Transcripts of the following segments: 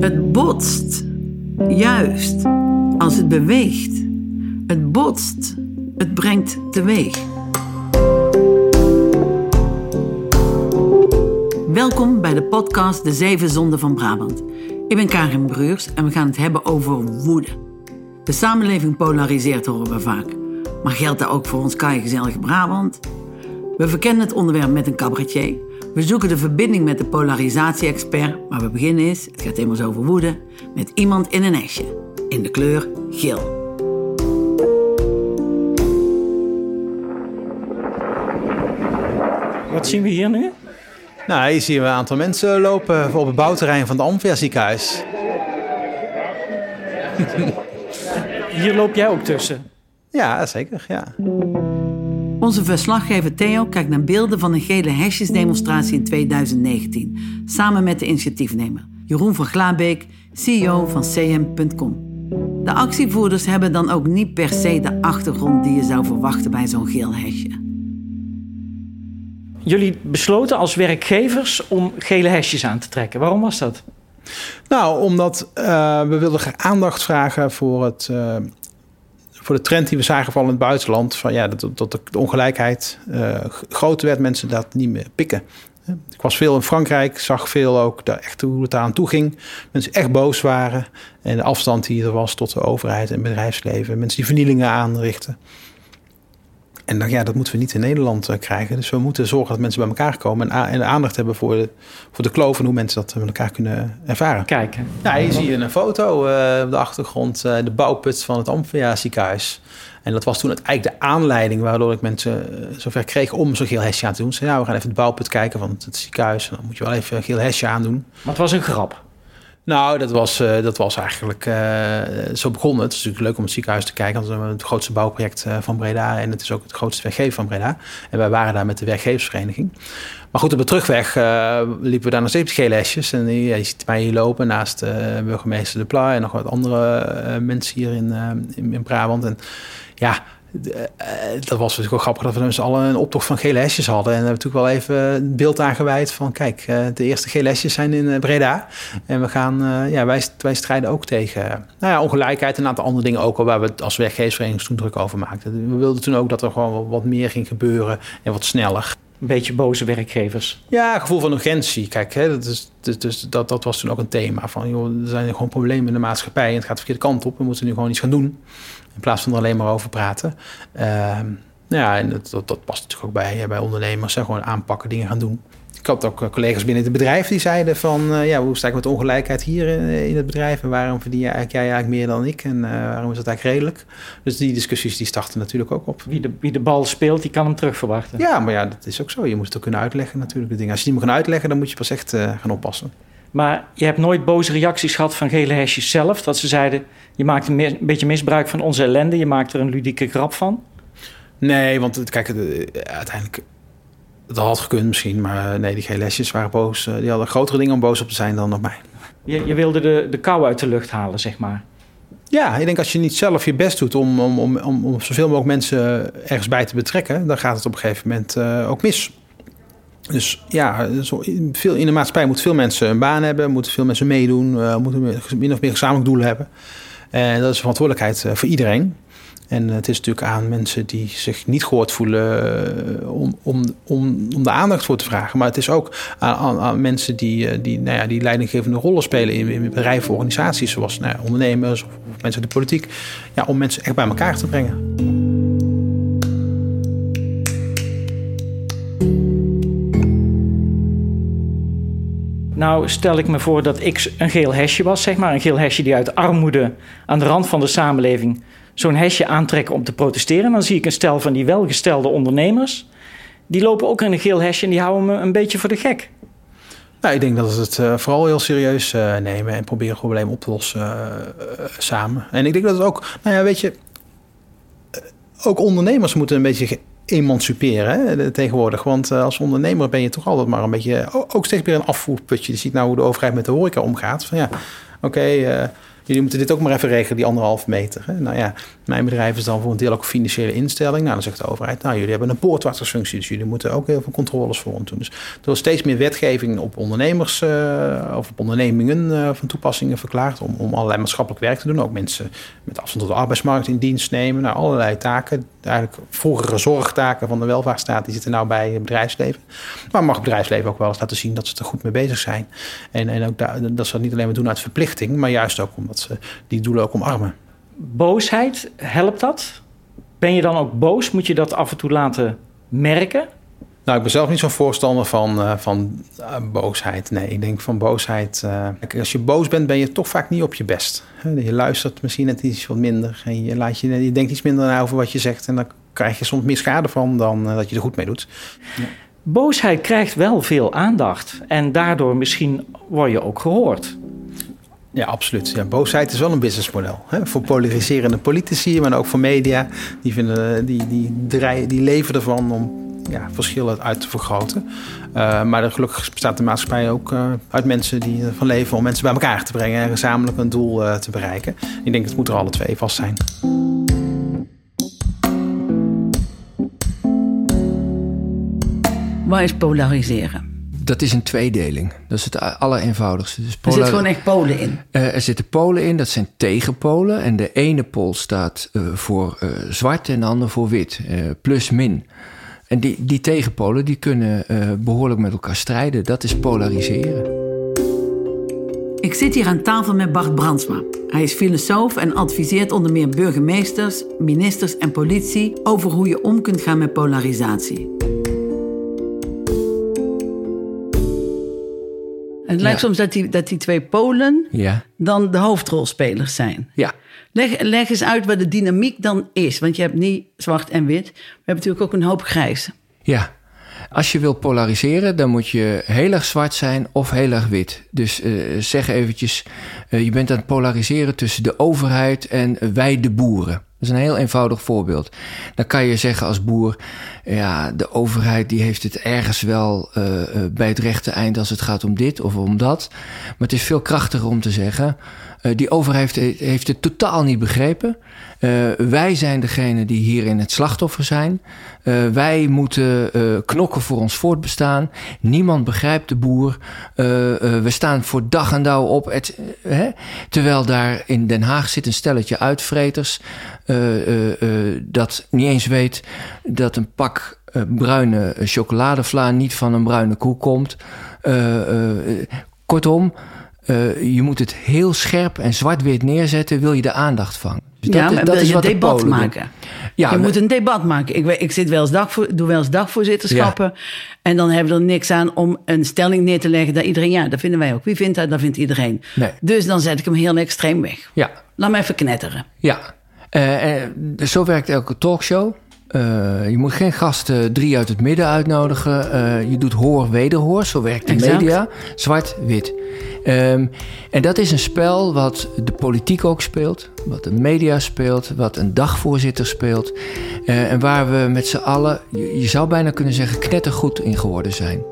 Het botst, juist, als het beweegt. Het botst, het brengt teweeg. Welkom bij de podcast De Zeven Zonden van Brabant. Ik ben Karin Breurs en we gaan het hebben over woede. De samenleving polariseert, horen we vaak. Maar geldt dat ook voor ons gezellige Brabant? We verkennen het onderwerp met een cabaretier. We zoeken de verbinding met de polarisatie-expert. Maar we beginnen eens, het gaat immers over woede, met iemand in een hesje. In de kleur geel. Wat zien we hier nu? Nou, hier zien we een aantal mensen lopen op het bouwterrein van het Amphia ziekenhuis. Hier loop jij ook tussen. Ja, zeker, ja. Onze verslaggever Theo kijkt naar beelden van een gele hesjesdemonstratie in 2019, samen met de initiatiefnemer Jeroen van Glaabeek, CEO van CM.com. De actievoerders hebben dan ook niet per se de achtergrond die je zou verwachten bij zo'n geel hesje. Jullie besloten als werkgevers om gele hesjes aan te trekken. Waarom was dat? Nou, omdat uh, we wilden aandacht vragen voor, het, uh, voor de trend die we zagen van in het buitenland. Van, ja, dat, de ongelijkheid uh, groter werd, mensen dat niet meer pikken. Ik was veel in Frankrijk, zag veel ook daar echt hoe het aan toe ging. Mensen echt boos waren en de afstand die er was tot de overheid en bedrijfsleven. Mensen die vernielingen aanrichten. En dan, ja, dat moeten we niet in Nederland uh, krijgen. Dus we moeten zorgen dat mensen bij elkaar komen en, en aandacht hebben voor de, voor de kloof en hoe mensen dat met elkaar kunnen ervaren. Kijken. Ja, hier zie je een foto uh, op de achtergrond, uh, de bouwput van het Amphia ziekenhuis. En dat was toen het, eigenlijk de aanleiding waardoor ik mensen zover kreeg om zo'n geel hesje aan te doen. Ze nou, we gaan even de bouwput kijken van het, het ziekenhuis. En dan moet je wel even een geel hesje aandoen. Maar het was een grap. Nou, dat was, uh, dat was eigenlijk uh, zo begonnen. Het is natuurlijk leuk om het ziekenhuis te kijken. Want we hebben het grootste bouwproject uh, van Breda. En het is ook het grootste werkgever van Breda. En wij waren daar met de werkgeversvereniging. Maar goed, op de terugweg liepen we daar nog steeds gele hesjes. En je, je ziet mij hier lopen naast burgemeester De Pla en nog wat andere mensen hier in, in, in Brabant. En ja, dat was natuurlijk wel grappig dat we met z'n allen een optocht van gele hesjes hadden. En we hebben natuurlijk wel even een beeld aangeweid van... kijk, de eerste gele hesjes zijn in Breda. En we gaan, ja, wij, wij strijden ook tegen nou ja, ongelijkheid... en een aantal andere dingen ook waar we als werkgeversvereniging toen druk over maakten. We wilden toen ook dat er gewoon wat meer ging gebeuren en wat sneller. Een beetje boze werkgevers. Ja, gevoel van urgentie. Kijk, hè, dat, is, dus dat, dat was toen ook een thema. Van, joh, er zijn gewoon problemen in de maatschappij... en het gaat de verkeerde kant op. We moeten nu gewoon iets gaan doen. In plaats van er alleen maar over praten. Uh, ja, en dat, dat, dat, past natuurlijk ook bij, bij ondernemers. Hè, gewoon aanpakken, dingen gaan doen. Ik had ook collega's binnen het bedrijf die zeiden van... Uh, ja, hoe sta ik met ongelijkheid hier in, in, het bedrijf... en waarom verdien jij eigenlijk, jij eigenlijk meer dan ik... en uh, waarom is dat eigenlijk redelijk? Dus die discussies die starten natuurlijk ook op. Wie de, wie de bal speelt, die kan hem terugverwachten. Ja, maar ja, dat is ook zo. Je moet het ook kunnen uitleggen natuurlijk. De dingen. Als je het niet meer kan uitleggen, dan moet je pas echt uh, gaan oppassen. Maar je hebt nooit boze reacties gehad van gele hesjes zelf... dat ze zeiden, je maakt een, een beetje misbruik van onze ellende... je maakt er een ludieke grap van? Nee, want kijk, uiteindelijk... Dat had gekund misschien, maar nee, die gele hesjes waren boos. Die hadden grotere dingen om boos op te zijn dan op mij. Je, je wilde de, de kou uit de lucht halen, zeg maar. Ja, ik denk als je niet zelf je best doet om, om, om, om, om zoveel mogelijk mensen ergens bij te betrekken... dan gaat het op een gegeven moment uh, ook mis. Dus ja, veel, in de maatschappij moeten veel mensen een baan hebben, moeten veel mensen meedoen, uh, moeten min of meer gezamenlijk doelen hebben. En dat is een verantwoordelijkheid uh, voor iedereen. En het is natuurlijk aan mensen die zich niet gehoord voelen om, om, om, om de aandacht voor te vragen. Maar het is ook aan, aan, mensen die, die, nou ja, die leidinggevende rollen spelen in, in bedrijven, organisaties, zoals nou ondernemers of, mensen in de politiek. Ja, om mensen echt bij elkaar te brengen. Nou, stel ik me voor dat ik een geel hesje was, zeg maar. Een geel hesje die uit armoede aan de rand van de samenleving zo'n hesje aantrekken om te protesteren. Dan zie ik een stel van die welgestelde ondernemers. Die lopen ook in een geel hesje en die houden me een beetje voor de gek. Nou, ik denk dat we het uh, vooral heel serieus uh, nemen en proberen het probleem op te lossen uh, samen. En ik denk dat het ook, nou ja, weet je, ook ondernemers moeten een beetje emanciperen hè, tegenwoordig. Want uh, als ondernemer ben je toch altijd maar een beetje... ook steeds meer een afvoerputje. Je ziet nou hoe de overheid met de horeca omgaat. Van ja, oké, uh, jullie moeten dit ook maar even regelen, die anderhalve meter. Hè? Nou ja, mijn bedrijf is dan voor een deel ook financiële instelling. Nou, dan zegt de overheid, nou, jullie hebben een poortwachtersfunctie, dus jullie moeten ook heel veel controles voor ons doen. Dus er steeds meer wetgeving op ondernemers uh, of op ondernemingen van toepassingen verklaard om, om allerlei maatschappelijk werk te doen. Ook mensen met afstand tot de arbeidsmarkt in dienst nemen. Nou, allerlei taken, eigenlijk vroegere zorgtaken van de welvaartsstaat, die zitten nou bij het bedrijfsleven. Maar mag het bedrijfsleven ook wel eens laten zien dat ze er goed mee bezig zijn. En, en ook dat ze dat niet alleen maar doen uit verplichting, maar juist ook omdat ze die doelen ook omarmen. Boosheid, helpt dat? Ben je dan ook boos? Moet je dat af en toe laten merken? Nou, ik ben zelf niet zo'n voorstander van, uh, van uh, boosheid. Nee, ik denk van boosheid. Uh, als je boos bent, ben je toch vaak niet op je best. Je luistert misschien net iets wat minder. En je, laat je, je denkt iets minder na over wat je zegt. En dan krijg je soms meer schade van dan dat je er goed mee doet. Ja. Boosheid krijgt wel veel aandacht. En daardoor misschien word je ook gehoord. Ja, absoluut. Ja, boosheid is wel een businessmodel. Hè? Voor polariserende politici, maar ook voor media. Die, vinden, die, die, die, die leven ervan om ja, verschillen uit te vergroten. Uh, maar gelukkig bestaat de maatschappij ook uh, uit mensen die ervan leven om mensen bij elkaar te brengen en gezamenlijk een doel uh, te bereiken. Ik denk dat het moet er alle twee vast zijn. Waar is polariseren? Dat is een tweedeling. Dat is het allereenvoudigste. Dus er zitten gewoon echt polen in? Uh, er zitten polen in, dat zijn tegenpolen. En de ene pool staat uh, voor uh, zwart en de andere voor wit. plus min. En die, die tegenpolen die kunnen behoorlijk met elkaar strijden. Dat is polariseren. Ik zit hier aan tafel met Bart Brandsma. Hij is filosoof en adviseert onder meer burgemeesters, ministers en politie over hoe je om kunt gaan met polarisatie. Het lijkt soms dat die, dat die twee polen ja. dan de hoofdrolspelers zijn. Ja. Leg, leg eens uit wat de dynamiek dan is. Want je hebt niet zwart en wit. We hebben natuurlijk ook een hoop grijs. Ja. Als je wil polariseren, dan moet je heel erg zwart zijn of heel erg wit. Dus uh, zeg eventjes, uh, je bent aan het polariseren tussen de overheid en wij de boeren. Dat is een heel eenvoudig voorbeeld. Dan kan je zeggen als boer, ja, de overheid die heeft het ergens wel uh, bij het rechte eind als het gaat om dit of om dat. Maar het is veel krachtiger om te zeggen, uh, die overheid heeft, heeft, het totaal niet begrepen. wij zijn degene die hierin het slachtoffer zijn. wij moeten knokken voor ons voortbestaan. Niemand begrijpt de boer. we staan voor dag en dauw op. Het, terwijl daar in Den Haag zit een stelletje uitvreters dat niet eens weet dat een pak bruine chocoladevla niet van een bruine koe komt. kortom, je moet het heel scherp en zwart-wit neerzetten, wil je de aandacht vangen. Dus ja, dat, maar dat wil is je wat debat maken. Ja, je moet een debat maken. Ik, ik zit wel eens dagvoor, doe wel eens dagvoorzitterschappen. Ja. En dan hebben we er niks aan om een stelling neer te leggen dat iedereen, ja, dat vinden wij ook. Wie vindt dat? Dat vindt iedereen. Nee. Dus dan zet ik hem heel extreem weg. Ja. Laat me even knetteren. Ja, uh, zo werkt elke talkshow. Uh, je moet geen gasten drie uit het midden uitnodigen. Uh, je doet hoor, wederhoor. Zo werkt de exact. media. Zwart-wit. Um, en dat is een spel wat de politiek ook speelt. Wat de media speelt. Wat een dagvoorzitter speelt. Uh, en waar we met z'n allen, je, je zou bijna kunnen zeggen, knettergoed in geworden zijn.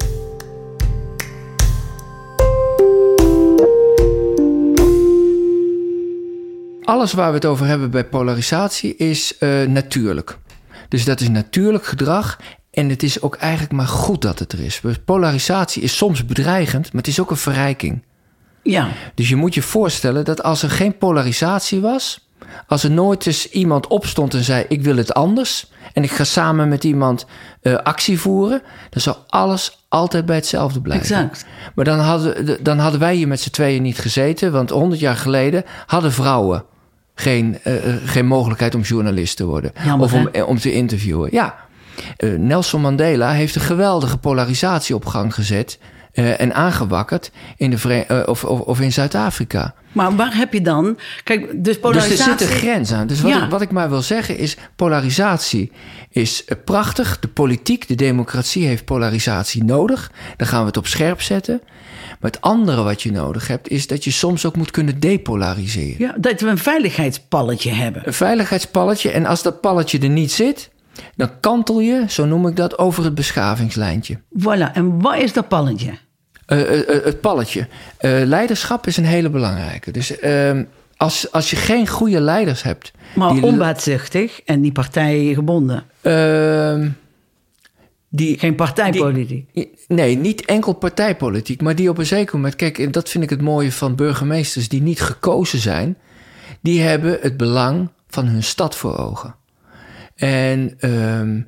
alles waar we het over hebben bij polarisatie is natuurlijk. Dus dat is natuurlijk gedrag. En het is ook eigenlijk maar goed dat het er is. Polarisatie is soms bedreigend, maar het is ook een verrijking. Ja. Dus je moet je voorstellen dat als er geen polarisatie was, als er nooit eens iemand opstond en zei: Ik wil het anders. En ik ga samen met iemand uh, actie voeren. Dan zou alles altijd bij hetzelfde blijven. Exact. Maar dan hadden, dan hadden wij hier met z'n tweeën niet gezeten. Want honderd jaar geleden hadden vrouwen geen, uh, geen mogelijkheid om journalist te worden. Jammer, of om, om te interviewen. Ja. Uh, Nelson Mandela heeft een geweldige polarisatie op gang gezet. Uh, en aangewakkerd in, de of, of, of, in Zuid-Afrika. Maar waar heb je dan. Kijk, dus polarisatie. Dus er zit een grens aan. Dus wat, ja. ik, wat ik maar wil zeggen is: polarisatie is prachtig. De politiek, de democratie heeft polarisatie nodig. Dan gaan we het op scherp zetten. Maar het andere wat je nodig hebt, is dat je soms ook moet kunnen depolariseren. Ja, dat we een veiligheidspalletje hebben. Een veiligheidspalletje. En als dat palletje er niet zit, dan kantel je, zo noem ik dat, over het beschavingslijntje. Voilà. En wat is dat palletje? Uh, uh, uh, het palletje. leiderschap is een hele belangrijke. Dus ehm, als, als je geen goede leiders hebt. Maar onbaatzuchtig en die partijgebonden. Ehm, die, Geen partijpolitiek. Nee, niet enkel partijpolitiek, maar die op een zeker moment. Kijk, en dat vind ik het mooie van burgemeesters die niet gekozen zijn. Die hebben het belang van hun stad voor ogen. En ehm,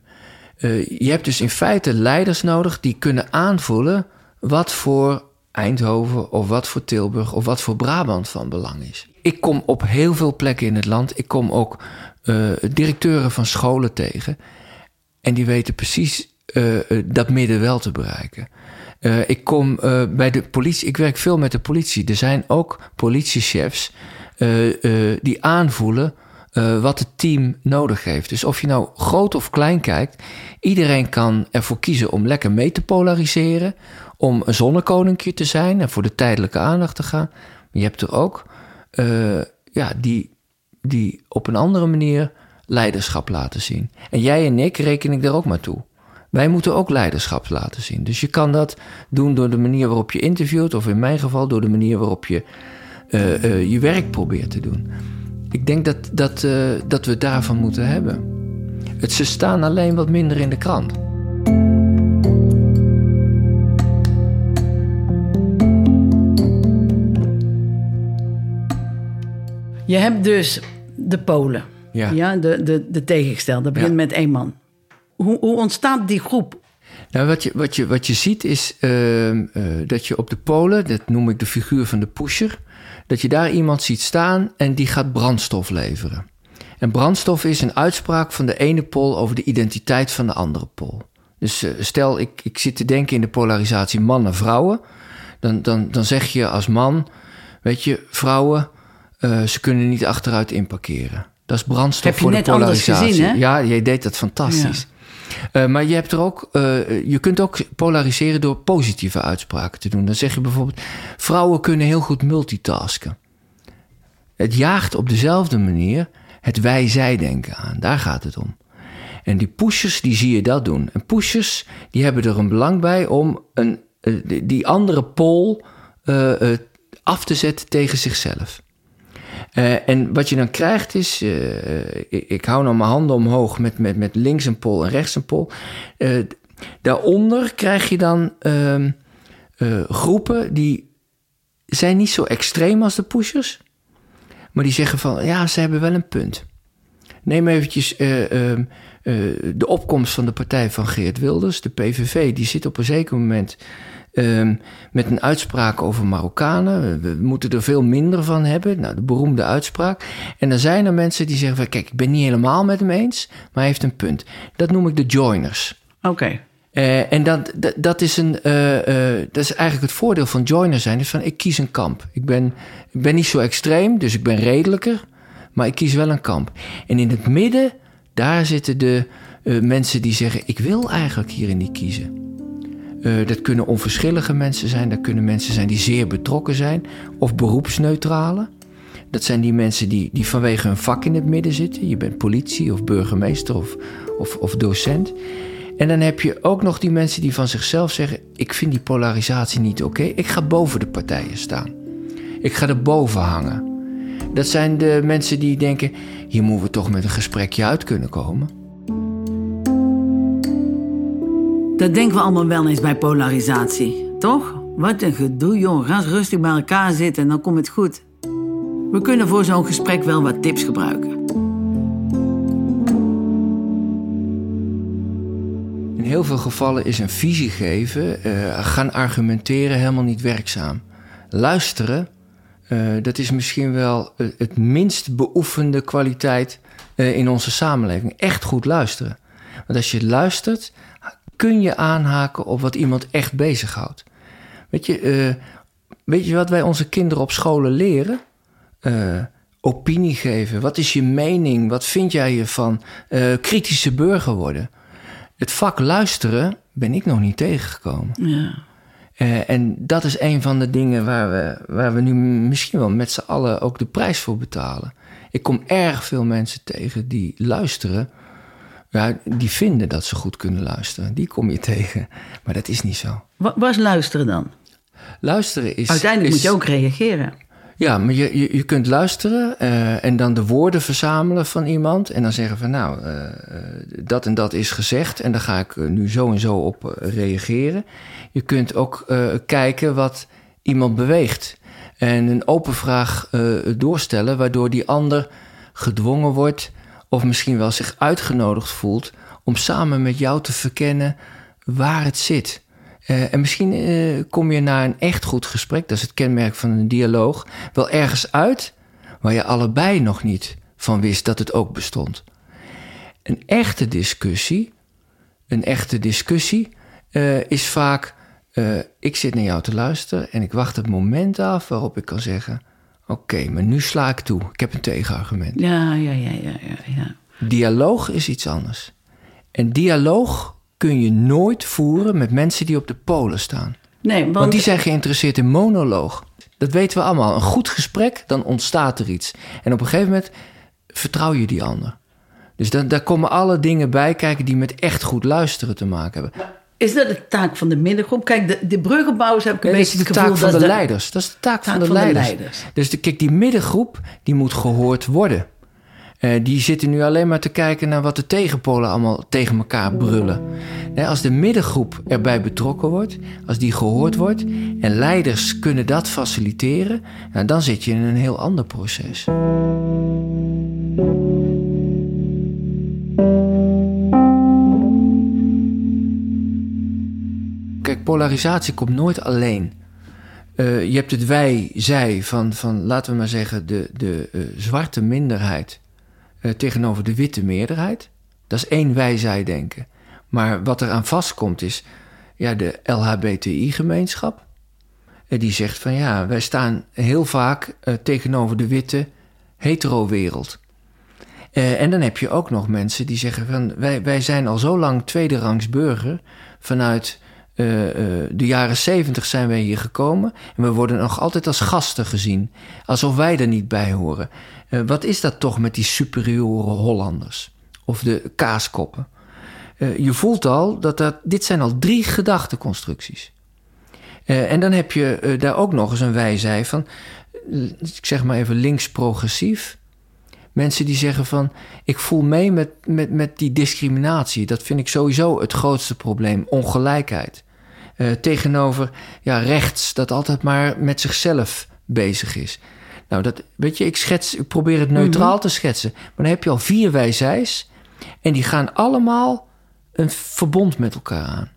eh, je hebt dus in feite leiders nodig die kunnen aanvoelen wat voor Eindhoven of wat voor Tilburg of wat voor Brabant van belang is. Ik kom op heel veel plekken in het land. Ik kom ook eh, directeuren van scholen tegen. En die weten precies dat midden wel te bereiken. Eh, ik kom eh, bij de politie, ik werk veel met de politie. Er zijn ook politiechefs eh, eh, die aanvoelen eh, wat het team nodig heeft. Dus of je nou groot of klein kijkt, iedereen kan ervoor kiezen om lekker mee te polariseren, om een zonnekoninkje te zijn en voor de tijdelijke aandacht te gaan. Je hebt er ook eh, ja, die, die op een andere manier leiderschap laten zien. En jij en ik reken ik er ook maar toe. Wij moeten ook leiderschap laten zien. Dus je kan dat doen door de manier waarop je interviewt, of in mijn geval door de manier waarop je eh, eh, je werk probeert te doen. Ik denk dat, dat, eh, dat we het daarvan moeten hebben. Het, ze staan alleen wat minder in de krant. Je hebt dus de Polen. Ja. de, de, de tegengestelde. Dat begint Ja. met één man. Hoe, hoe ontstaat die groep? Nou, wat, je, wat, je, wat je ziet is ehm, eh, dat je op de Polen, dat noem ik de figuur van de pusher, dat je daar iemand ziet staan en die gaat brandstof leveren. En brandstof is een uitspraak van de ene pol over de identiteit van de andere pol. Dus eh, stel, ik, ik zit te denken in de polarisatie mannen-vrouwen. Dan, dan, dan zeg je als man, weet je, vrouwen, eh, ze kunnen niet achteruit inparkeren. Dat is brandstof Heb je voor net de polarisatie. gezien, hè? Ja, jij deed dat fantastisch. Eh, maar je, hebt er ook, eh, je kunt ook polariseren door positieve uitspraken te doen. Dan zeg je bijvoorbeeld: vrouwen kunnen heel goed multitasken. Het jaagt op dezelfde manier het wij-zij-denken aan. Daar gaat het om. En die pushers, die zie je dat doen. En pushers, die hebben er een belang bij om een, eh, die- andere pol af te zetten tegen zichzelf. Eh, en wat je dan krijgt is, eh, ik, ik hou nou mijn handen omhoog met, met, met links een pol en rechts een pol. Eh, daaronder krijg je dan ehm, eh, groepen die zijn niet zo extreem als de pushers. Maar die zeggen van, ja, ze hebben wel een punt. Neem eventjes eh, ehm, eh, de opkomst van de partij van Geert Wilders, de PVV. Die zit op een zeker moment ehm, met een uitspraak over Marokkanen. We moeten er veel minder van hebben. Nou, de beroemde uitspraak. En dan zijn er mensen die zeggen van... kijk, ik ben niet helemaal met hem eens, maar hij heeft een punt. Dat noem ik de joiners. Oké. Eh, en dat, dat, dat, is een, eh, eh, dat is eigenlijk het voordeel van joiner zijn. Is van, ik kies een kamp. Ik ben, ik ben niet zo extreem, dus ik ben redelijker. Maar ik kies wel een kamp. En in het midden, daar zitten de mensen die zeggen... ik wil eigenlijk hierin niet kiezen. Eh, dat kunnen onverschillige mensen zijn. Dat kunnen mensen zijn die zeer betrokken zijn. Of beroepsneutrale. Dat zijn die mensen die, die vanwege hun vak in het midden zitten. Je bent politie of burgemeester of, of, of docent. En dan heb je ook nog die mensen die van zichzelf zeggen: Ik vind die polarisatie niet oké. Ik ga boven de partijen staan. Ik ga er boven hangen. Dat zijn de mensen die denken: Hier moeten we toch met een gesprekje uit kunnen komen. Dat denken we allemaal wel eens bij polarisatie, toch? Wat een gedoe, joh. Ga rustig bij elkaar zitten en dan komt het goed. We kunnen voor zo'n gesprek wel wat tips gebruiken. In heel veel gevallen is een visie geven, eh, gaan argumenteren helemaal niet werkzaam. Luisteren, eh, dat is misschien wel eh, het minst beoefende kwaliteit in onze samenleving. Echt goed luisteren. Want als je luistert, kun je aanhaken op wat iemand echt bezighoudt. Weet je, eh, weet je wat wij onze kinderen op scholen leren? Eh, opinie geven. Wat is je mening? Wat vind jij hiervan? Eh, kritische burger worden. Het vak luisteren ben ik nog niet tegengekomen. Ja. En dat is een van de dingen waar we, waar we nu misschien wel met z'n allen ook de prijs voor betalen. Ik kom erg veel mensen tegen die luisteren. Ja, die vinden dat ze goed kunnen luisteren. Die kom je tegen. Maar dat is niet zo. Wat was luisteren dan? Luisteren is. Uiteindelijk is- moet je ook reageren. Ja, maar je, je, je kunt luisteren uh, en dan de woorden verzamelen van iemand. En dan zeggen van nou, uh, dat en dat is gezegd en daar ga ik nu zo en zo op reageren. Je kunt ook kijken wat iemand beweegt. En een open vraag doorstellen, waardoor die ander gedwongen wordt of misschien wel zich uitgenodigd voelt om samen met jou te verkennen waar het zit. Uh, en misschien uh, kom je na een echt goed gesprek, dat is het kenmerk van een dialoog, wel ergens uit waar je allebei nog niet van wist dat het ook bestond. Een echte discussie, een echte discussie uh, is vaak: ik zit naar jou te luisteren en ik wacht het moment af waarop ik kan zeggen: Oké, maar nu sla ik toe. Ik heb een tegenargument. Ja, ja, ja, ja, ja. ja. Dialoog is iets anders. En dialoog kun je nooit voeren met mensen die op de polen staan. Nee, want... want die zijn geïnteresseerd in monoloog. Dat weten we allemaal. Een goed gesprek, dan ontstaat er iets. En op een gegeven moment vertrouw je die ander. Dus dan, daar komen alle dingen bij kijken die met echt goed luisteren te maken hebben. Is dat de taak van de middengroep? Kijk, de, de bruggenbouwers heb ik een Nee, dat beetje is de taak van dat de de- leiders. Dat is de taak, taak van de van de leiders. Dus de, kijk, die middengroep die moet gehoord worden. Eh, die zitten nu alleen maar te kijken naar wat de tegenpolen allemaal tegen elkaar brullen. Nee, als de middengroep erbij betrokken wordt, als die gehoord wordt en leiders kunnen dat faciliteren, nou, dan zit je in een heel ander proces. Polarisatie komt nooit alleen. Eh, je hebt het wij, zij van, van laten we maar zeggen, de, de eh, zwarte minderheid eh, tegenover de witte meerderheid. Dat is één wij, zij denken. Maar wat er aan vastkomt is ja, de LHBTI-gemeenschap. Die zegt van ja, wij staan heel vaak tegenover de witte hetero-wereld. En dan heb je ook nog mensen die zeggen van wij, wij zijn al zo lang tweederangs burger. Vanuit eh, de jaren zeventig zijn wij hier gekomen. En we worden nog altijd als gasten gezien. Alsof wij er niet bij horen. Eh, wat is dat toch met die superieure Hollanders? Of de kaaskoppen? Je voelt al dat dat, dit zijn al drie gedachteconstructies. En dan heb je daar ook nog eens een wijzij van, ik zeg maar even links-progressief. Mensen die zeggen van, ik voel mee met, met, met die discriminatie. Dat vind ik sowieso het grootste probleem, ongelijkheid. Eh, tegenover ja, rechts, dat altijd maar met zichzelf bezig is. Nou, dat, weet je, ik, schets, ik probeer het neutraal te schetsen. Maar dan heb je al vier wijzijs en die gaan allemaal een verbond met elkaar aan.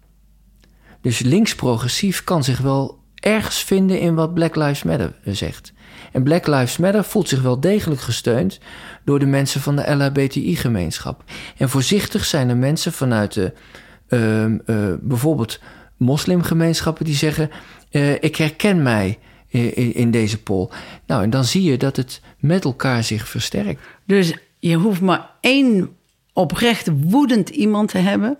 Dus links-progressief kan zich wel ergens vinden in wat Black Lives Matter zegt. En Black Lives Matter voelt zich wel degelijk gesteund door de mensen van de LHBTI-gemeenschap. En voorzichtig zijn er mensen vanuit de ehm, eh, bijvoorbeeld moslimgemeenschappen die zeggen: eh, Ik herken mij in, in- deze poll. Nou, en dan zie je dat het met elkaar zich versterkt. Dus je hoeft maar één oprecht woedend iemand te hebben...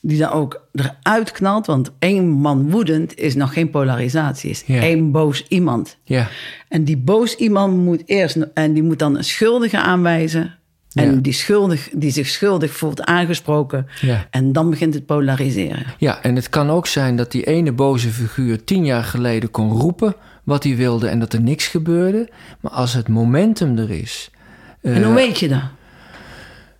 die dan ook eruit knalt. Want één man woedend is nog geen polarisatie. is één boos iemand. Ja, En die boos iemand moet eerst... en die moet dan een schuldige aanwijzen... En Ja. die, schuldig, die zich schuldig voelt aangesproken. Ja. En dan begint het polariseren. Ja, en het kan ook zijn dat die ene boze figuur tien jaar geleden kon roepen wat hij wilde en dat er niks gebeurde. Maar als het momentum er is. en eh, hoe weet je dat?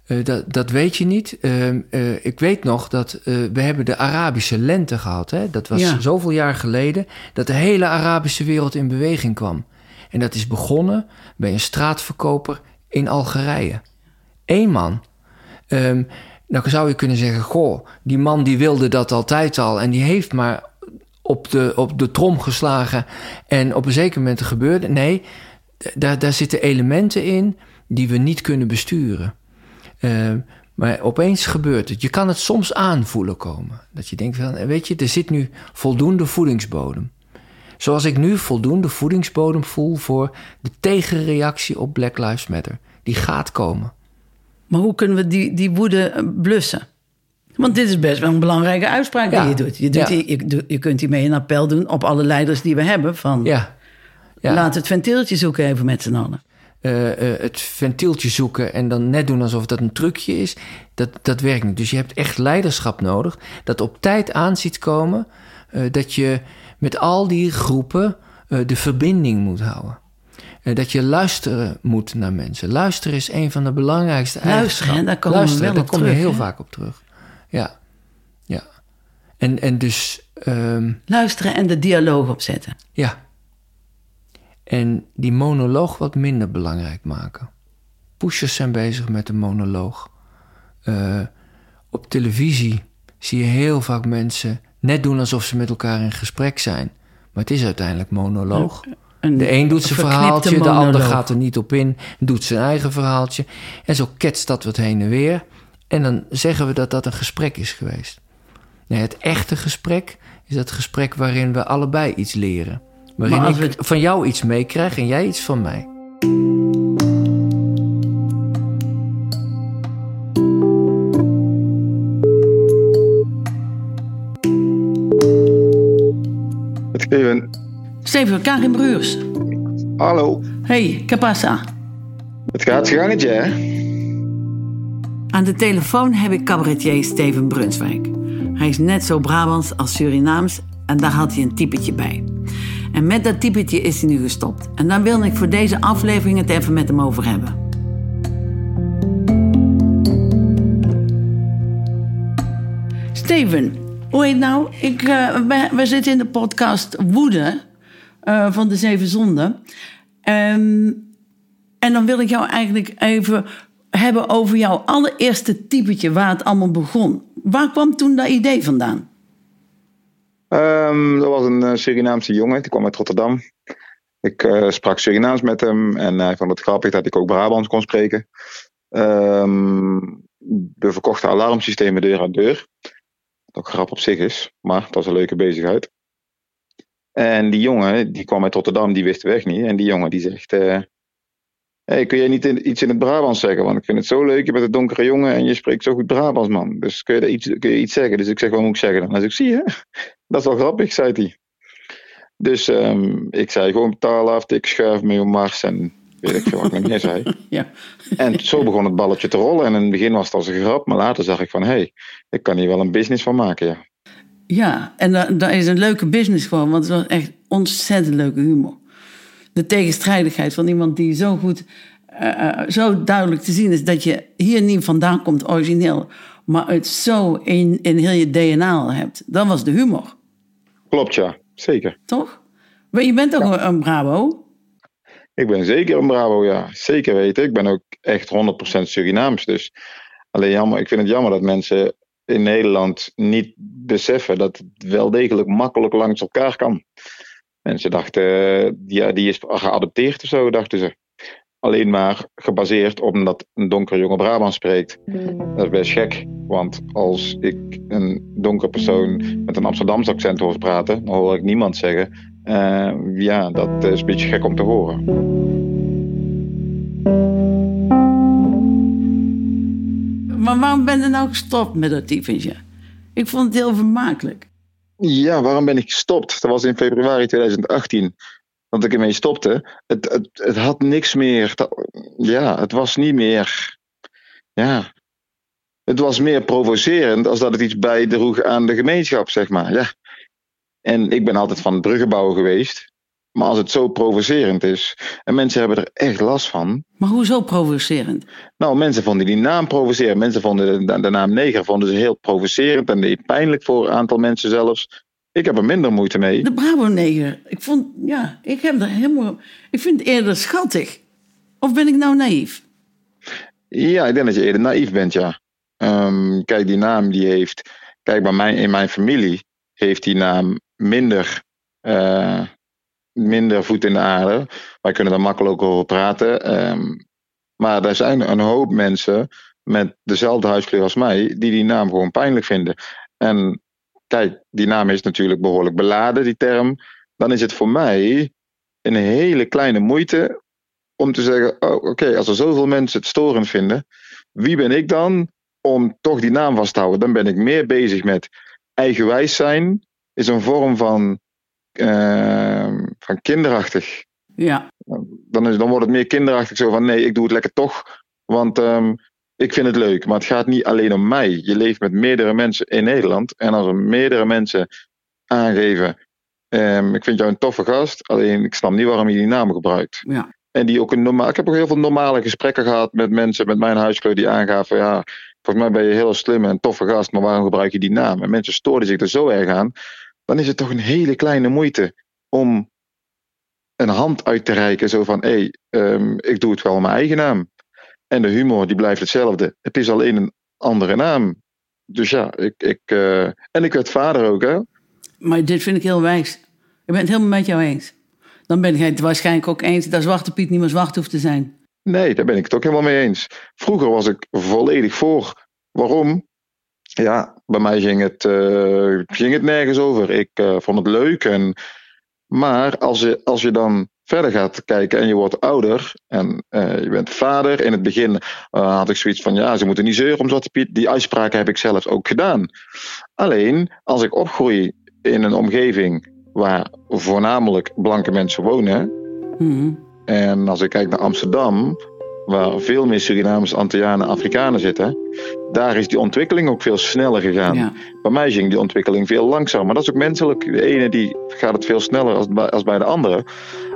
eh, dat, dat weet je niet. Ehm, eh, ik weet nog dat eh, we hebben de Arabische lente gehad. Hè? Dat was Ja. zoveel jaar geleden dat de hele Arabische wereld in beweging kwam. En dat is begonnen bij een straatverkoper in Algerije. Eén man. Ehm, nou zou je kunnen zeggen, goh, die man die wilde dat altijd al en die heeft maar op de, op de trom geslagen en op een zeker moment gebeurde. Nee, daar, daar zitten elementen in die we niet kunnen besturen. Ehm, maar opeens gebeurt het. Je kan het soms aanvoelen komen. Dat je denkt van, weet je, er zit nu voldoende voedingsbodem. Zoals ik nu voldoende voedingsbodem voel voor de tegenreactie op Black Lives Matter. Die gaat komen. Maar hoe kunnen we die, die woede eh, blussen? Want dit is best wel een belangrijke uitspraak Ja. die je doet. Je, doet Ja. die- je, je kunt hiermee een appel doen op alle leiders die we hebben. Van, Ja. ja. Laat het ventieltje zoeken even met z'n allen. eh, eh, het ventieltje zoeken en dan net doen alsof dat een trucje is, dat, dat werkt niet. Dus je hebt echt leiderschap nodig dat op tijd aan ziet komen, dat je met al die groepen de verbinding moet houden. Eh, dat je luisteren moet naar mensen. Luisteren is een van de belangrijkste Luisteren, hè, daar komen we luisteren, wel daar kom je heel vaak op terug. Ja, ja. En, en dus, ehm, Luisteren en de dialoog opzetten. ja. En die monoloog wat minder belangrijk maken. Pushers zijn bezig met een monoloog. Eh, op televisie zie je heel vaak mensen net doen alsof ze met elkaar in gesprek zijn. Maar het is uiteindelijk monoloog. Een De een doet zijn verhaaltje, de ander gaat er niet op in, doet zijn eigen verhaaltje. En zo ketst dat wat heen en weer. En dan zeggen we dat dat een gesprek is geweest. Nee, het echte gesprek is dat gesprek waarin we allebei iets leren. Waarin ik we van jou iets meekrijg en jij iets van mij. Steven, Karin Bruurs. Hallo. Hey, que pasa? Het gaat gangetje, hè? Aan de telefoon heb ik cabaretier Steven Brunswijk. Hij is net zo Brabants als Surinaams en daar had hij een typetje bij. En met dat typetje is hij nu gestopt. En daar wil ik voor deze aflevering het even met hem over hebben. Steven, hoe heet nou? Ik, eh, we, we zitten in de podcast Woede eh, van de Zeven Zonden. Ehm, en dan wil ik jou eigenlijk even hebben over jouw allereerste typetje waar het allemaal begon. Waar kwam toen dat idee vandaan? Ehm, dat was een eh, Surinaamse jongen, die kwam uit Rotterdam. Ik eh, sprak Surinaams met hem en hij vond het grappig dat ik ook Brabants kon spreken. Ehm, we verkochten alarmsystemen deur aan deur. Wat ook grap op zich is, maar het was een leuke bezigheid. En die jongen, die kwam uit Rotterdam, die wist de weg niet. En die jongen die zegt, eh, hey, kun jij niet in- iets in het Brabants zeggen? Want ik vind het zo leuk, je bent een donkere jongen en je spreekt zo goed Brabants, man. Dus kun je, daar iets, kun je iets zeggen? Dus ik zeg, wat moet ik zeggen dan? Hij zegt, zie je, dat is wel grappig, zei hij. Dus ehm, ik zei gewoon betaal af, ik schuif mee op Mars en weet ik veel wat ik meer zei. Ja. En zo begon het balletje te rollen. En in het begin was het als een grap, maar later zag ik van, hé, hey, ik kan hier wel een business van maken, ja. Ja, en dat, dat is een leuke business gewoon, want het was echt ontzettend leuke humor. De tegenstrijdigheid van iemand die zo goed, eh, eh, zo duidelijk te zien is dat je hier niet vandaan komt origineel, maar het zo in, in heel je DNA hebt. Dat was de humor, Klopt, ja. Zeker. toch? Maar je bent een, een Bravo? Ik ben zeker een Bravo, ja. Zeker weten. Ik ben ook echt 100% Surinaams. Dus alleen jammer, ik vind het jammer dat mensen in Nederland niet beseffen dat het wel degelijk makkelijk langs elkaar kan. Mensen dachten, eh, ja, die is geadopteerd of zo, dachten ze. Alleen maar gebaseerd op omdat een donker jonge Brabant spreekt. Dat is best gek. Want als ik een donker persoon met een Amsterdamse accent hoor praten, dan hoor ik niemand zeggen. eh, ja, dat is een beetje gek om te horen. Maar waarom ben je nou gestopt met dat typetje? Ik vond het heel vermakelijk. Ja, waarom ben ik gestopt? Dat was in februari 2018 dat ik ermee stopte. Het, het, het had niks meer. Ja, het was niet meer. Ja. Het was meer provocerend als dat het iets bijdroeg aan de gemeenschap, zeg maar. Ja. En ik ben altijd van bruggen bouwen geweest. Maar als het zo provocerend is en mensen hebben er echt last van. Maar hoezo provocerend? Nou, mensen vonden die naam provocerend. Mensen vonden de, de naam neger vonden ze heel provocerend en pijnlijk voor een aantal mensen zelfs. Ik heb er minder moeite mee. De Bravo-neger. Ik vond, ja, ik heb er helemaal... Ik vind het eerder schattig. Of ben ik nou naïef? Ja, ik denk dat je eerder naïef bent, ja. Ehm, kijk, die naam die heeft. Kijk, bij mij in mijn familie heeft die naam minder, eh, minder voet in de aarde. Wij kunnen daar makkelijk over praten. Ehm, maar er zijn een hoop mensen met dezelfde huidskleur als mij, die die naam gewoon pijnlijk vinden. En kijk, die naam is natuurlijk behoorlijk beladen, die term. Dan is het voor mij een hele kleine moeite om te zeggen: oh, oké, als er zoveel mensen het storend vinden, wie ben ik dan om toch die naam vast te houden? Dan ben ik meer bezig met eigenwijs zijn, is een vorm van, eh, van kinderachtig. Ja, Dan, is, dan wordt het meer kinderachtig zo van: nee, ik doe het lekker toch, want ehm, ik vind het leuk. Maar het gaat niet alleen om mij. Je leeft met meerdere mensen in Nederland. En als er meerdere mensen aangeven: ehm, ik vind jou een toffe gast, alleen ik snap niet waarom je die naam gebruikt. Ja. En die ook een normaal. Ik heb ook heel veel normale gesprekken gehad met mensen met mijn huiskleur die aangaven: ja, volgens mij ben je heel slim en toffe gast, maar waarom gebruik je die naam? En mensen stoorden zich er zo erg aan. Dan is het toch een hele kleine moeite om een hand uit te reiken. Zo van: hé, hey, ehm, ik doe het gewoon mijn eigen naam. En de humor die blijft hetzelfde. Het is alleen een andere naam. Dus ja, ik. ik uh, en ik werd vader ook, hè? Maar dit vind ik heel wijs. Ik ben het helemaal met jou eens. Dan ben ik het waarschijnlijk ook eens dat Zwarte Piet niet meer zwart hoeft te zijn. Nee, daar ben ik het ook helemaal mee eens. Vroeger was ik volledig voor. Waarom? Ja, bij mij ging het, uh, ging het nergens over. Ik uh, vond het leuk. En, maar als je, als je dan verder gaat kijken en je wordt ouder en uh, je bent vader. In het begin had ik zoiets van, ja, ze moeten niet zeuren om Zwarte Piet. Die uitspraken heb ik zelf ook gedaan. Alleen, als ik opgroei in een omgeving waar voornamelijk blanke mensen wonen. Mm-hmm. En als ik kijk naar Amsterdam, waar veel meer Surinamers, Antillianen, Afrikanen zitten, daar is die ontwikkeling ook veel sneller gegaan. Ja. Bij mij ging die ontwikkeling veel langzamer. Maar dat is ook menselijk. De ene die gaat het veel sneller als bij, als bij de andere.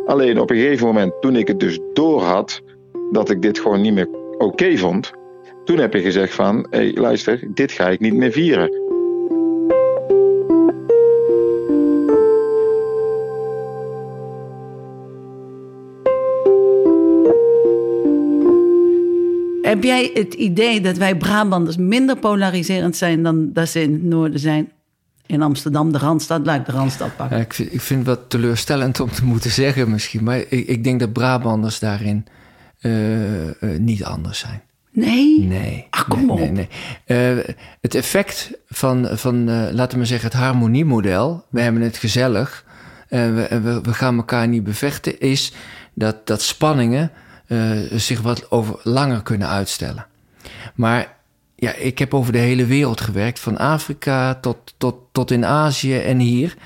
Alleen op een gegeven moment, toen ik het dus door had, dat ik dit gewoon niet meer oké vond, toen heb je gezegd van, hé hey, luister, dit ga ik niet meer vieren. Heb jij het idee dat wij Brabanders minder polariserend zijn dan dat ze in het noorden zijn? In Amsterdam, de Randstad, laat ik de Randstad pakken. Ja, ik, vind, ik vind het wat teleurstellend om te moeten zeggen misschien. Maar ik, ik denk dat Brabanders daarin uh, uh, niet anders zijn. Nee? Nee. Ach, kom nee, op. Nee, nee. Uh, het effect van, van laten we zeggen, het harmoniemodel... we hebben het gezellig, we, we, we gaan elkaar niet bevechten... is dat, dat spanningen uh, zich wat over langer kunnen uitstellen. Maar ja, ik heb over de hele wereld gewerkt, van Afrika tot, tot, tot in Azië en hier.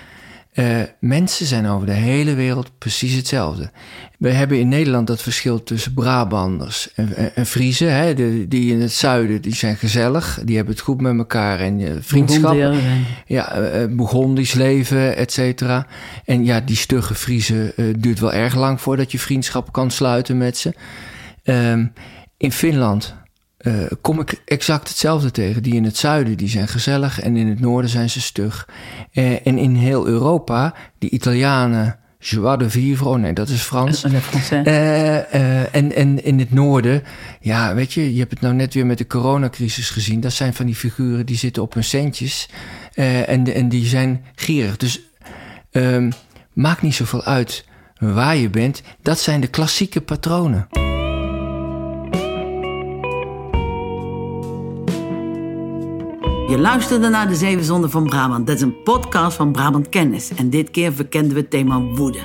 Uh, mensen zijn over de hele wereld precies hetzelfde. We hebben in Nederland dat verschil tussen Brabanders en, en. Hè, de, die in het zuiden die zijn gezellig, die hebben het goed met elkaar en uh, vriendschap. Bourgondië, ja, uh, Bourgondisch leven, et cetera. En ja, die stugge Friesen duurt wel erg lang voordat je vriendschap kan sluiten met ze. Um, in Finland uh, kom ik exact hetzelfde tegen. Die in het zuiden die zijn gezellig en in het noorden zijn ze stug. Uh, en in heel Europa, die Italianen, joie de vivre, oh nee, dat is Frans. Uh, en, en in het noorden, ja, weet je, je hebt het nou net weer met de coronacrisis gezien. Dat zijn van die figuren die zitten op hun centjes en, en die zijn gierig. Dus um, maakt niet zoveel uit waar je bent. Dat zijn de klassieke patronen. Je luisterde naar De Zeven Zonden van Brabant. Dat is een podcast van Brabant Kennis. En dit keer verkenden we het thema woede.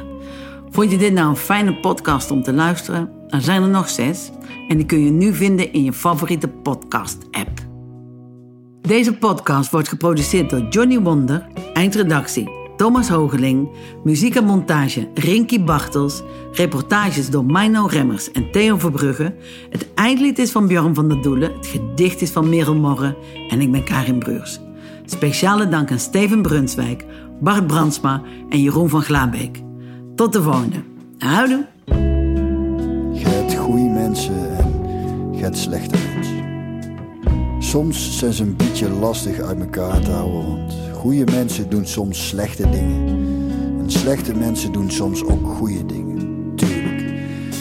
Vond je dit nou een fijne podcast om te luisteren? Er zijn er nog zes. En die kun je nu vinden in je favoriete podcast-app. Deze podcast wordt geproduceerd door Johnny Wonder, eindredactie Thomas Hogeling, muziek en montage Rinky Bartels, reportages door Mino Remmers en Theo Verbrugge. Het eindlied is van Bjorn van der Doelen, het gedicht is van Merel Morren en ik ben Karin Breurs. Speciale dank aan Steven Brunswijk, Bart Brandsma en Jeroen van Glaabeek. Tot de volgende. Houdoe! Je goede mensen en je slechte mensen. Soms zijn ze een beetje lastig uit elkaar te houden, goede mensen doen soms slechte dingen. En slechte mensen doen soms ook goede dingen. Tuurlijk.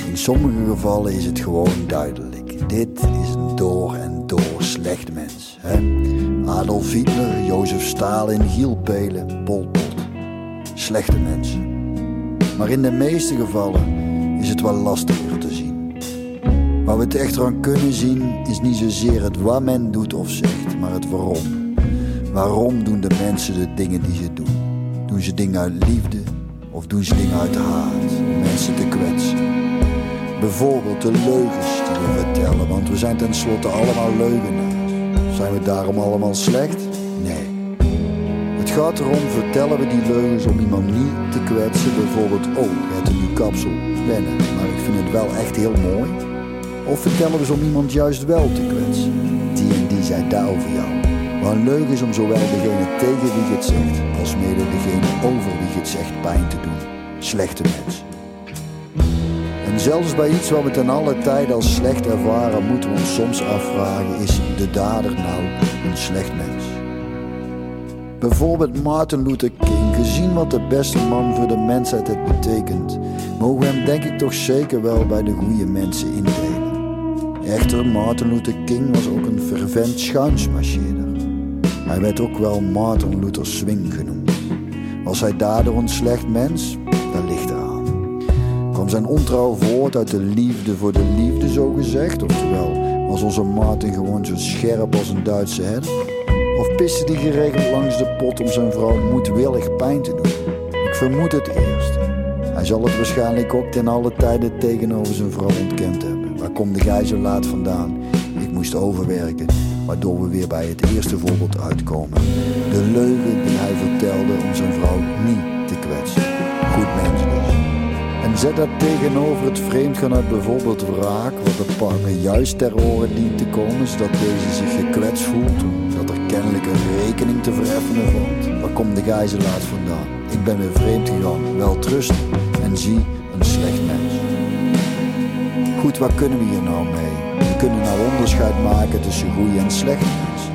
In sommige gevallen is het gewoon duidelijk. Dit is een door en door slecht mens. Hè? Adolf Hitler, Jozef Stalin, Giel Pelen, Pol Pot. Slechte mensen. Maar in de meeste gevallen is het wel lastiger te zien. Waar we het echter aan kunnen zien is niet zozeer het wat men doet of zegt, maar het waarom. Waarom doen de mensen de dingen die ze doen? Doen ze dingen uit liefde of doen ze dingen uit haat om mensen te kwetsen? Bijvoorbeeld de leugens die we vertellen, want we zijn tenslotte allemaal leugenaars. Zijn we daarom allemaal slecht? Nee. Het gaat erom, vertellen we die leugens om iemand niet te kwetsen? Bijvoorbeeld, oh, je hebt een nieuw kapsel, wennen, maar ik vind het wel echt heel mooi. Of vertellen we ze om iemand juist wel te kwetsen? Die en die zei daar over jou. Maar leugen is om zowel degene tegen wie je het zegt, als mede degene over wie je het zegt pijn te doen. Slechte mens. En zelfs bij iets wat we ten alle tijden als slecht ervaren, moeten we ons soms afvragen: is de dader nou een slecht mens? Bijvoorbeeld Martin Luther King, gezien wat de beste man voor de mensheid het betekent, mogen we hem denk ik toch zeker wel bij de goede mensen indelen. Echter, Martin Luther King was ook een fervent schuinsmarcheerder. Hij werd ook wel Martin Luther Swing genoemd. Was hij daardoor een slecht mens? Dat ligt eraan. Kwam zijn ontrouw voort uit de liefde voor de liefde, zo gezegd? Oftewel, was onze Martin gewoon zo scherp als een Duitse herder? Of piste die geregeld langs de pot om zijn vrouw moedwillig pijn te doen? Ik vermoed het eerst. Hij zal het waarschijnlijk ook ten alle tijde tegenover zijn vrouw ontkend hebben. Waar komt de gij zo laat vandaan? Ik moest overwerken, waardoor we weer bij het eerste voorbeeld uitkomen. De leugen die hij vertelde om zijn vrouw niet te kwetsen. Goed mens dus. En zet dat tegenover het vreemdgaan uit bijvoorbeeld wraak, wat de partner juist ter oren dient te komen, zodat deze zich gekwetst voelt, dat er kennelijk een rekening te vereffenen valt. Waar komt de gijzelaar vandaan? Ik ben weer vreemd gegaan, wel trust en zie een slecht mens. Goed, wat kunnen we hier nou mee? Kunnen nou onderscheid maken tussen goede en slechte mensen.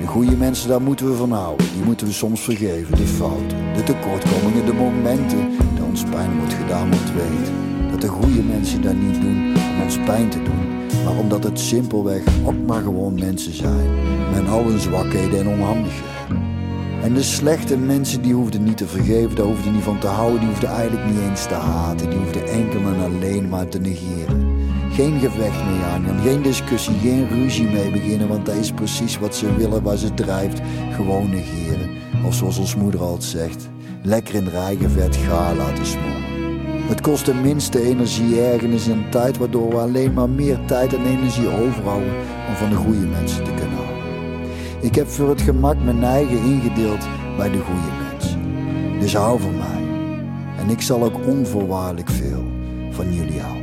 De goede mensen, daar moeten we van houden. Die moeten we soms vergeven, de fouten, de tekortkomingen, de momenten dat ons pijn wordt gedaan, moet weten. Dat de goede mensen dat niet doen om ons pijn te doen, maar omdat het simpelweg ook maar gewoon mensen zijn. Met al hun zwakheden en onhandigheden. En de slechte mensen die hoefden niet te vergeven, daar hoefden niet van te houden, die hoefden eigenlijk niet eens te haten, die hoefden enkel en alleen maar te negeren. Geen gevecht mee aangaan, geen discussie, geen ruzie mee beginnen, want dat is precies wat ze willen, waar ze drijft. Gewoon negeren. Of zoals ons moeder altijd zegt, lekker in eigen vet gaar laten smoren. Het kost de minste energie, ergernis en tijd, waardoor we alleen maar meer tijd en energie overhouden om van de goede mensen te kunnen houden. Ik heb voor het gemak mijn eigen ingedeeld bij de goede mensen. Dus hou van mij. En ik zal ook onvoorwaardelijk veel van jullie houden.